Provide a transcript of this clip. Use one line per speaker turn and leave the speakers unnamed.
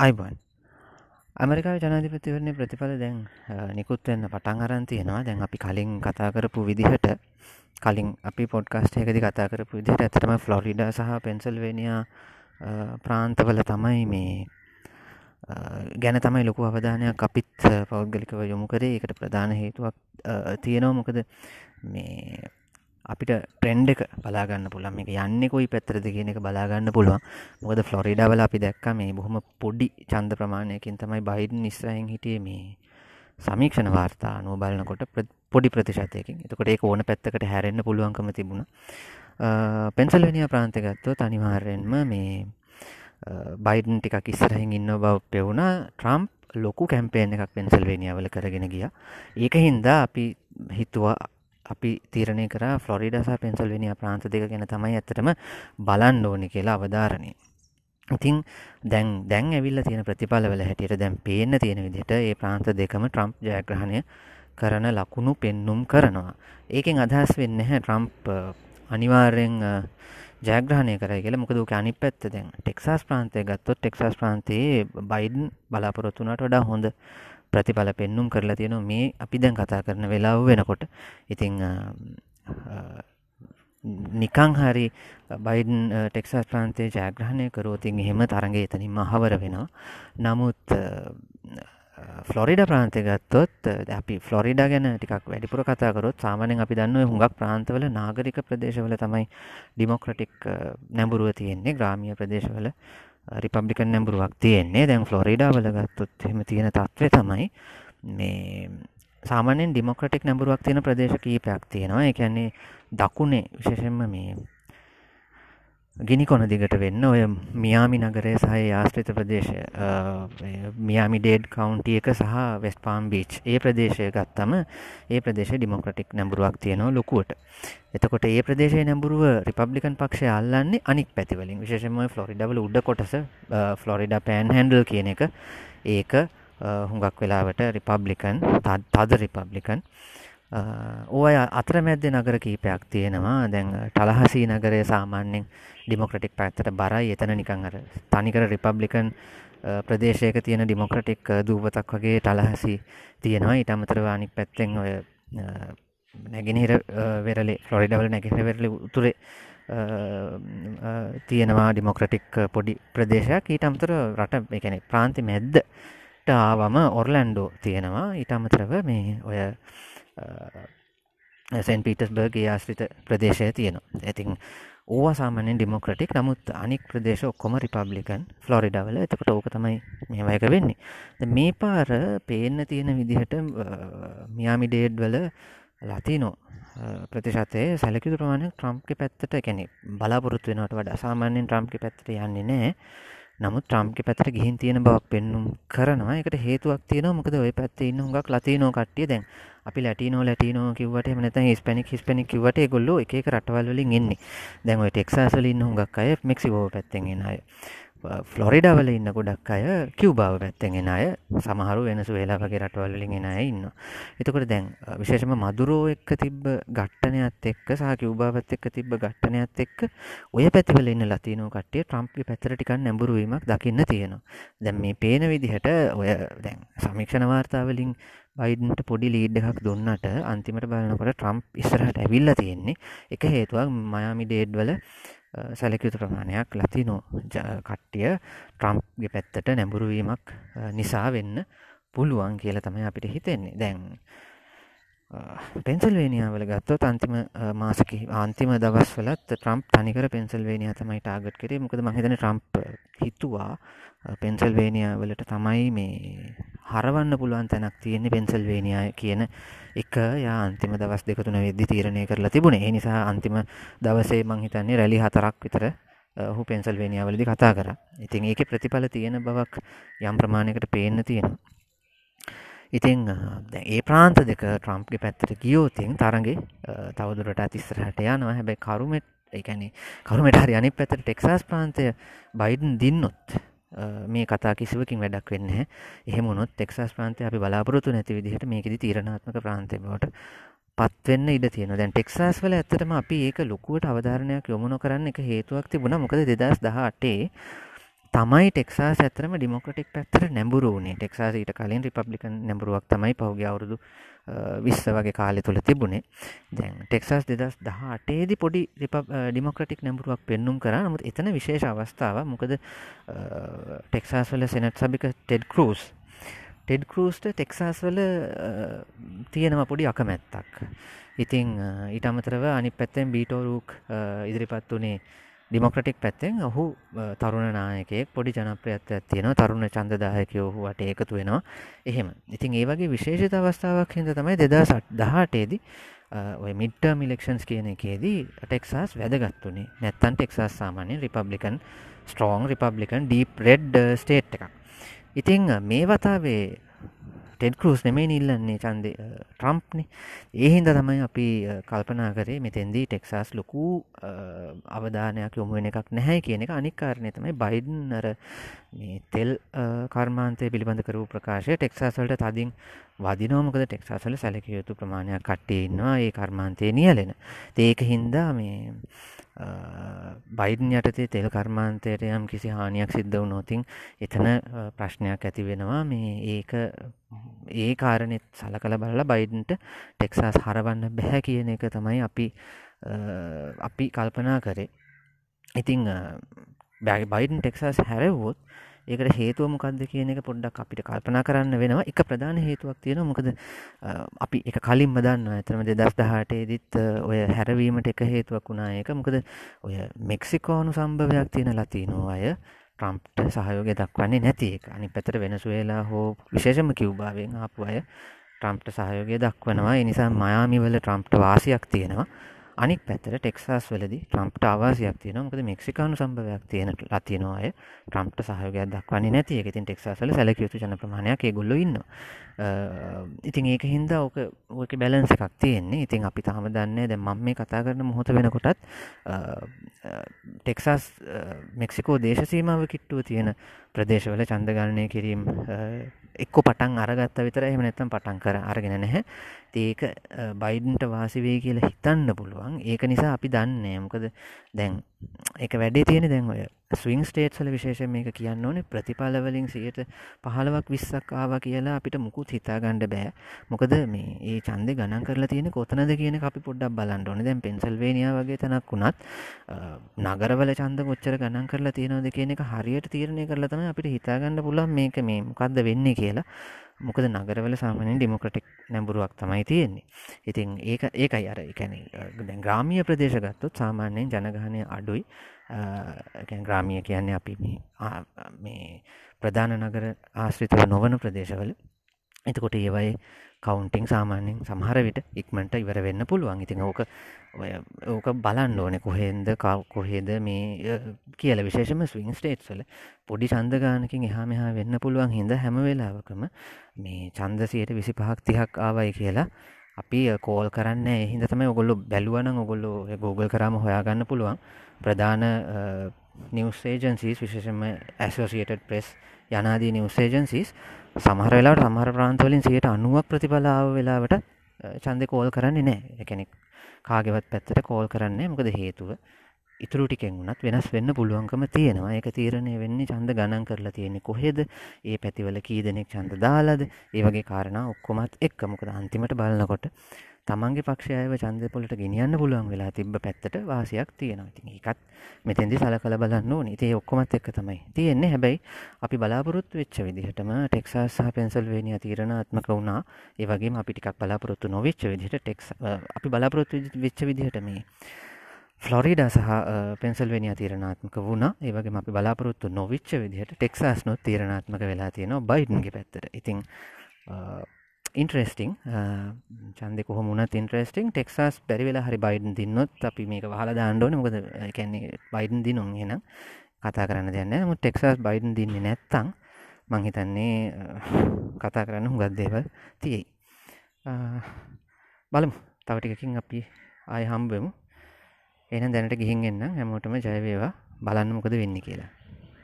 අයිබන්. America ජනාධිපතිවරණය ප්‍රතිඵල දැන් නිකුත් වෙන්න පටන් අරන් තියෙනවා. දැන් අපි කලින් කතා කරපු විදිහට කලින් අපි පොඩ්කාස්ට් එකදී කතා කරපු විදිහට ඇත්තටම ෆ්ලොරිඩා සහ පෙන්සල්වේනියා ප්‍රාන්තවල තමයි මේ ගැන තමයි ලොකු අවධානයක් අපිත් පෞද්ගලිකව යොමු කරේ. එකට ප්‍රධාන හේතුවක් තියෙනවා. මොකද මේ අපිට ට්‍රෙන්ඩ් එක බලාගන්න පුළන් එක යන්න කොයි පැත්තරද කියන එක බලාගන්න පුළුවන්. මොකද ෆ්ලොරිඩාවල අපි දැක්ක මේ බොහොම පොඩි චන්ද ප්‍රමාණයකින් තමයි බයිඩන් ඉස්රයින් හිටිය මේ සමීක්ෂණ වාර්තා නෝ බලනකොට පොඩි ප්‍රතිශතයකින්. එතකොට ඒ ඕන පැත්තකට හැරෙන්න්න පුළුවන්කම තිබුණ. පෙන්සල්වනිය ප්‍රාන්තගත්තෝ තනිවාරයෙන්ම මේ බයිඩන් ටිකක් ඉස්සරහින් ඉන්න බව පෙවුණ. ට්‍රම්ප් ලොකු කැම්පේෙන් එකක් පෙන්සල්වේනියාවල කරගෙන ගිය. ඒක හින්දා අපි හිතුවා අපි තීරණය කර ෆ්ලොරිඩ සහ පෙන්සල්වෙනිය ප්‍රාන්ත දෙක ගැන තමයි ඇත්තටම බලන්න ඕනි කියලා අවධාරණය. ඉතිං දැන් දැන් ඇවිල්ල තියෙන ප්‍රතිඵලවල හැටියට දැන් පේන්න තියෙන විදිහට ඒ ප්‍රාන්ත දෙකම ට්‍රම්ප් ජයග්‍රහණය කරන ලකුණු පෙන්නුම් කරනවා. ඒකෙන් අදහස් වෙන්න හැ ට්‍රම්ප් අනිවාර්යෙන් ජයග්‍රහණය කර කියල මොකද අනි පැත්ත දැන් ටෙක්සාස් ප්‍රාන්තය ගත්තොත් ටෙක්සාස් ප්‍රාන්තයේ බයිඩන් බලාපොරොත්තුනට වඩා හොඳ ප්‍රතිඵල පෙන්නුම් කරලා තියෙනවා. මේ අපි දැන් කතා කරන වෙලාව වෙනකොට. ඉතිං නිකං හරි බයිඩන් ටෙක්සස් ප්‍රාන්තය ජයග්‍රහණය කරෝතින් එහෙම තරගේ එතනින්ම හවර වෙනවා. නමුත් ෆ්ලොරිඩ ප්‍රාන්තය ගත්තොත් අපි ෆ්ලොරිඩා ගැන ටිකක් වැඩිපුර කතාකරොත් සාමානෙන් අපි දන්න හුඟක් ප්‍රාන්තවල නාගරික ප්‍රදේශවල තමයි ඩිමොක්‍රටික් නැඹුරුව තියෙන්නේ ග්‍රාමිය ප්‍රදේශවල. රිපබ්ලිකන් නැඹුරුවක් තියෙන්නේ. දැන් ෆ්ලොරිඩාවල ගත්තොත් එහෙම තියෙන තත්ත්වය තමයි මේ සාමාන්‍යයෙන් ඩිමොක්‍රටික් නැඹුරුවක් තියෙන ප්‍රදේශ කීපයක් තියෙනවා. ඒ කියන්නේ දකුණේ විශේෂයෙන්ම මේ ගිනි කොන දිගට වෙන්න. ඔය මියාමි නගරය සහ ආශ්‍රිත ප්‍රදේශය මියාමි ඩේඩ් කවුන්ටිය එක සහ වෙස්ට පාම් බීච් ඒ ප්‍රදේශය ගත්තම ඒ ප්‍රදේශ ඩිමොක්‍රටික් නැඹුරුවක් තියෙනවා ලොකුවට. එතකොට ඒ ප්‍රදේශය නැඹුරුව රිපබ්ලිකන් පක්ෂය අල්ලන්නේ අනික් පැතිවලින්. විශේෂම ෆ්ලොරිඩවල උඩ කොටස ෆ්ලොරිඩ පෑන් හැන්ඩල් කියන එක. ඒක හුඟක් වෙලාවට රිපබ්ලිකන් තද රිපබ්ලිකන් ඕය අතරමැද්ද නගර කීපයක් තියෙනවා. දැන් ටලහසී නගරය සාමාන්‍යෙන් ඩිමොක්‍රටික් පැත්තට බරයි. එතන නිකං අර තනිකර රිපබ්ලිකන් ප්‍රදේශයක තියෙන ඩිමොක්‍රටික් දූපතක් වගේ ටලහසි තියෙනවා. ඉට අමතරව අනික් පැත්තෙන් ඔය නැගෙනහිර වෙරලේ ෆ්ලොරිඩවල නැගෙන වෙරලි උතුරේ තියෙනවා ඩිමොක්‍රටික් පොඩි ප්‍රදේශයක්. ඊට අමතර රට එකන ප්‍රාන්ති මැද්දට ආවම ඔර්ලැන්ඩෝ තියෙනවා. ඊට අමතරව මේ ඔය සැන් පීටස් බර්ගේ ආශ්‍රිත ප්‍රදේශය තියෙනවා. ඇතින් ඕවා සාමානෙන් ඩිමොක්‍රටික්. නමුත් අනික් ප්‍රදේශ ඔක්කොම රිපබ්ලිකන් ෆ්ලොරිඩවල එතකට ඕක තමයි මේවයක වෙන්නේ. මේ පාර පේන්න තියෙන විදිහට මියාමි ඩේඩ් වල ලතිනෝ ප්‍රතිශතය සැලකිතු ප්‍රමාණය ට්‍රම්ප්ක පැත්තට කැනෙ බලාපොරොත්තු වෙනට වඩ සාමාන්‍යෙන් ට්‍රම්ප්ක පැත්තට යන්නේ නෑ. නමුත් ට්‍රම්ප්ක පැතට ගිහින් තියෙන බවක් පෙන්නුම් කරනවා. එකට හේතුවක් තියෙන මොකද ඔය පැත්තේ ඉන්න හුඟක් ලතිනෝ කට්ටිය දැන් අපි ලැටිනෝ ලැටිනෝ කිව්වට එහෙම නැත්නම් හිස්පැනික් හිස්පැනික් කිව්වට ඒගොල්ලෝ එක එක රටවල් වලින් එන්නේ දැන් ඔය ටෙක්සාස් වල ඉන්න හුඟක් අය මෙක්සිකෝ පැත්තෙන් එන අය ෆ්ලොරිඩාවල ඉන්න ගොඩක් අය කිව්බාව පැත්තෙන් එන අය සමහරු වෙනසු වෙලා වගේ රටවල්ලින් එන අය ඉන්න. එතකොට දැන් විශේෂම මදුරෝ එක්ක තිබ්බ ගට්ටනයත් එක්ක සහ කිව්බාවත් එක්ක තිබ්බ ගට්ටනයත් එක්ක ඔය පැතිවල ඉන්න ලතිනෝ කට්ටිය ට්‍රම්ප්ගේ පැත්තට ටිකක් නැඹුරු වීමක් දකින්න තියෙනවා. දැන් මේ පේන විදිහට ඔය දැන් සමීක්ෂණ වාර්තාවලින් බයිඩන්ට පොඩි ලීඩ් එකක් දුන්නට අන්තිමට බලනකොට ට්‍රම්ප් ඉස්සරහට ඇවිල්ලා තියෙන්නේ. එක හේතුවක් මයාමි ඩේඩ් වල සැලකයුතු ප්‍රමාණයක් ලතිනෝ කට්ටිය ට්‍රම්ප්ගේ පැත්තට නැඹුරුවීමක් නිසා වෙන්න පුළුවන් කියල තමයි අපිට හිතෙන්නේ. දැන් පෙන්සල්වේනියාවල ගත්තොත් අන්තිම මාසකි අන්තිම දවස්වලත් ට්‍රම්ප් තනිකර පෙන්සල්වේනිය තමයි ටාගට් කරේ. මොකද මහිතන ට්‍රම්ප් හිතුවා පෙන්සල්වේනියා වලට තමයි මේ හරවන්න පුළුවන් තැනක් තියෙන්නේ පෙන්සල්වේනියා කියන එක. යා අන්තිම දවස් දෙක තුන වෙද්දි තීරණය කරලා තිබුණේ. ඒ නිසා අන්තිම දවසේ මං හිතන්නේ රැලි හතරක් විතර ඔහු පෙන්සල්වේනියාවලදි කතා කර. ඉතින් ඒක ප්‍රතිඵල තියෙන බවක් යම් ප්‍රමාණයකට පේන්න තියෙනවා. ඉතිං ඒ ප්‍රාන්ත දෙක ට්‍රම්ප්ගේ පැත්තට ගියෝතින් තරගේ තවදුරට අතිස්සරහට යනවා. හැබැයි කරුමට එකැනෙ කරුමට හරි අනි පැතට ටෙක්සාස් ප්‍රාන්තය බයිඩන් දින්නොත් මේ කතා කිසිවකින් වැඩක් වෙන්න එහෙමුණොත් එක්සස් ප්‍රාන්තය අපි බලාපොරොතු නැති විදිහට මේකෙදි තීරණාත්මක ප්‍රාන්තයමට පත්වෙන්න ඉඩ තියෙන දැන් ටෙක්සාස් වල ඇත්තටම අපි ඒක ලොකුවට අවධාරණයක් යොමුණ කරන්න එක හේතුවක් තිබුණ. මොකද දෙදස් දහ අටේ තමයි ටෙක්සා ඇතරම ඩිමොක්‍රටික් පැත්තර නැඹුරු වනේ ටෙක්සා ඊට කලින් රිපබ්ලිකන් නැඹරුවක් තමයි පහුගේ අවුරුදු විස්ස වගේ කාලෙ තුළ තිබුණේ. දැන් ටෙක්සස් දෙදස් දහ අටේදි පොඩි ඩිමොක්‍රටික් නැඹරුවක් පෙන්නුම් කර. නමුත් එතන විශේෂ අවස්ථාව මොකද? ටෙක්සාස් වල සෙනට් සභික ටෙඩ් කරස්. ටෙඩ් කරස්ට ටෙක්සාස් වල තියෙනව පොඩි අකමැත්තක්. ඉතිං ඊට අමතරව අනි පැත්තෙන් බීටෝරූක් ඉදිරිපත් වනේ ඩිමොක්‍රටික් පැත්තෙන් ඔහු තරුණ නායකයෙක් පොඩි ජනප්‍රියත්වයක් තියෙනවා. තරුණ චන්දදායකයෝ ඔහුවට එකතු වෙනවා. එහෙම. ඉතින් ඒ වගේ විශේෂිත අවස්ථාවක් හිද තමයි දෙදා දහටේදි ඔය මිට්ට මිලෙක්ෂන්ස් කියන එකේදී ටෙක්සාස් වැදගත්තුනේ නැත්තන් ටෙක්සාස් සාමාන්‍ය Republican strong Republican deep red state එකක්. ඉතිං මේ වතාවේ ටෙඩ් කරුස් නෙමේ ඉල්ලන්නේ චන්දය ට්‍රම්ප්නි ඒහින්ද තමයි අපි කල්පනා කරේ මෙතෙන්දී ටෙක්සාස් ලොකු අවධානයක් යොමුුවෙන එකක් නැහැ කියන එක. අනික්කාරණය තමයි බයිඩන්නර මේ තෙල් කර්මාන්තය පිළිබඳ කරූ ප්‍රකාශය ටෙක්සාසල්ට තදින් වදිනෝමකද ටෙක්සාසල සැලක යුතු ප්‍රමාණයක් කට්ටේ ඉන්නවා. ඒ කර්මාන්තය නියලෙන. ඒක හින්දා මේ බයිඩන් යටතේ තෙල් කර්මාන්තයට යම් කිසි හානියක් සිද්ධ වනොතින් එතන ප්‍රශ්නයක් ඇති වෙනවා. මේ ඒක ඒ කාරණෙත් සල කළ බලලා බයිඩන්ට ටෙක්සාස් හරවන්න බැහැ කියන එක තමයි අපි අපි කල්පනා කරේ. ඉතිං බයිඩන් ටෙක්සාස් හැරව්වොත් ඒකට හේතුව මොකක්ද කියන එක පොඩ්ඩක් අපිට කල්පනා කරන්න වෙනවා. එක ප්‍රධාන හේතුවක් තියෙන මොකද අපි එක කලින් මදන්න ඇතරම දෙදස් දහටේදිත් ඔය හැරවීමට එක හේතුවක් වුණා ඒක. මොකද ඔය මෙක්සිකෝනු සම්භවයක් තියෙන ලතිනෝ අය ට්‍රම්ප්ට සහයෝගය දක්වන්නේ නැති එක. අනි පැතර වෙනසුවෙලා හෝ විශේෂම කිව්භාවෙන් ආපු අය ට්‍රම්ප්ට සහයෝගය දක්වනවා. එනිසා මයාමිවල ට්‍රම්ප්ට වාසියක් තියෙනවා. අනික් පැත්තට ටෙක්සාස් වලදි ට්‍රම්ප්ට අවාසයක් තියෙන මොකද මෙක්සිකානු සම්භවයක් තියෙන ලතිනවා අය. ට්‍රම්ප්ට සහයෝගයක් දක්වන්නේ නැති. එක ඉතින් ටෙක්සාස්වල සැලකියයුතු ජන ප්‍රමාණයක් ඒගොල්ලො ඉන්නවා. ඉතින් ඒක හින්දා ඕක ඕක බැලන්ස එකක් තියෙන්නේ. ඉතින් අපි තාම දන්නේ දැ මම මේ කතා කරන මොහොත වෙනකොටත් ටෙක්සස් මෙක්සිකෝ දේශසීමාව කිට්ටුව තියෙන ප්‍රදේශවල චන්දගණනය කිරීම් එක්ක පටන් අරගත්ත විතර එහම නැත්තම් පටන් කර අරගෙන නැහැ. ඒක බයිඩන්ට වාසිවේ කියලා හිතන්න පුළුවන්. ඒක නිසා අපි දන්නේ මොකද දැන් එක වැඩේ තියෙන දැන් ඔය ස්විං ස්ටේට්සල විශේෂ මේක කියන්න ඕනේ. ප්‍රතිඵලවලින් සියට පහලවක් විස්සක් ආව කියලා අපිට මුකුත් හිතාගණ්ඩ බෑ. මොකද මේ ඒ චන්දය ගණන් කරලා තියෙන කොතනද කියන අපි පොඩ්ඩක් බලන්න ඕනේ. දැන් පෙන්සල්වේනියා වගේ තැනක් වුණත් නගරවල චන්ද කොච්චර ගණන් කරලා තියෙනවද කියන එක හරියට තීරණය කරලා තමයි අපිට හිතාගන්න පුළුවන් මේක මේ මොකක්ද වෙන්නේ කියලා. මොකද නගරවල සාමානයෙන් ඩිමොක්‍රටික් නැඹුරුවක් තමයි තියෙන්නේ. ඉතින් ඒක ඒකයි අර එකැන දැන් ග්‍රාමිය ප්‍රදේශ ගත්තොත් සාමාන්‍යයෙන් ජනගහනය අඩුයි. ග්‍රාමිය කියන්නේ අපි මේ ප්‍රධාන නගර ආශ්‍රිතව නොවන ප්‍රදේශවල. එතකොට ඒවයි කවුන්ටිං සාමාන්‍යෙන් සමහර විට ඉක්මට ඉවර වෙන්න පුළුවන්. ඉතින් ඕක ඔය ඕක බලන්න ඕන කොහෙන්ද කව කොහෙද මේ කියල විශේෂම ස්විං ස්ටේට්ස්වල පොඩි චන්දගානකින් එහා මෙහා වෙන්න පුළුවන් හිද හැම වෙලාවකම මේ චන්දසයට විසි පහක් තිහක් ආවයි කියලා අපි කෝල් කරන්න එහිද තමයි ඔගොල්ලු බැලුවන ඔගොල්ලු ගෝගල් කරම හොයාගන්න පුළුවන්. ප්‍රධාන නිවසේජන්සිස් විශේෂම ඇසෝසියට ප්‍රෙස් යනාදී නිවසේජන්සිස් සමහර වෙලාට සමහර ප්‍රාන්තවලින් සියට අනුවක් ප්‍රතිඵලාව වෙලාවට චන්ද කෝල් කරන්නේ නෑ එකනෙක් කාගෙවත් පැත්තට කෝල් කරන්නේ මොකද හේතුව? ඉතුරු ටිකෙන් වුණත් වෙනස් වෙන්න පුළුවන්කම තියෙනවා. ඒක තීරණය වෙන්නේ චන්ද ගණන් කරලා තියෙන්නේ කොහෙද? ඒ පැතිවල කී දෙනෙක් චන්ද දාලාද? ඒ වගේ කාරණා ඔක්කොමත් එක්ක. මොකද අන්තිමට බලනකොට තමන්ගේ පක්ෂයව චන්ද පොලට ගෙනියන්න පුළුවන් වෙලා තිබ්බ පැත්තට වාසියක් තියෙනවා. ඉතින් ඒකත් මෙතෙන්දි සල කළ බලන්න ඕනේ. ඉතින් ඒ ඔක්කොමත් එක්ක තමයි තියෙන්නේ. හැබැයි අපි බලාපොරොත්තු වෙච්ච විදිහටම ටෙක්සාස් සහ පෙන්සල්වේනියා තීරණාත්මක වුණා. ඒ වගේම අපි ටිකක් බලාපොරොත්තු නොවෙච්ච විදිහට ටෙක්ස් අපි බලාපොරොත්තු වෙච්ච විදිහට මේ ෆ්ලොරිඩා සහ පෙන්සල්වෙනියා තීරණාත්මක වුණ. ඒවගේ අපි බලාපොරොත්තු නොවිච්ච විදිහට ටෙක්සාස් නොත් තීරණාත්මක වෙලා තියෙනවා බයිඩන්ගේ පැත්තර ඉතිං ඉන්ට්‍රෙස්ටිං චන්දෙ කොහොමුණත් ඉන්ට්‍රෙස්ටිං ටෙක්සාස් පැරිවෙලා හරි බයිඩන් දින්නොත් අපි මේක වහලා දාණ්ඩෝන මොකද කැන්නේ බයිඩන් දිනුම් එන කතා කරන්න දෙන්න මු ටෙක්සාස් බයිඩන් දින්නේ නැත්තං මංහිතන්නේ කතා කරන්න හුගත් දේවල් තියෙයි. බලමු. තවටිකකින් අපි ආය හම්බෙමු. එන දැනට ගිහින් එන්න. හැමෝටම ජයවේවා බලන්න මොකද වෙන්න කියලා.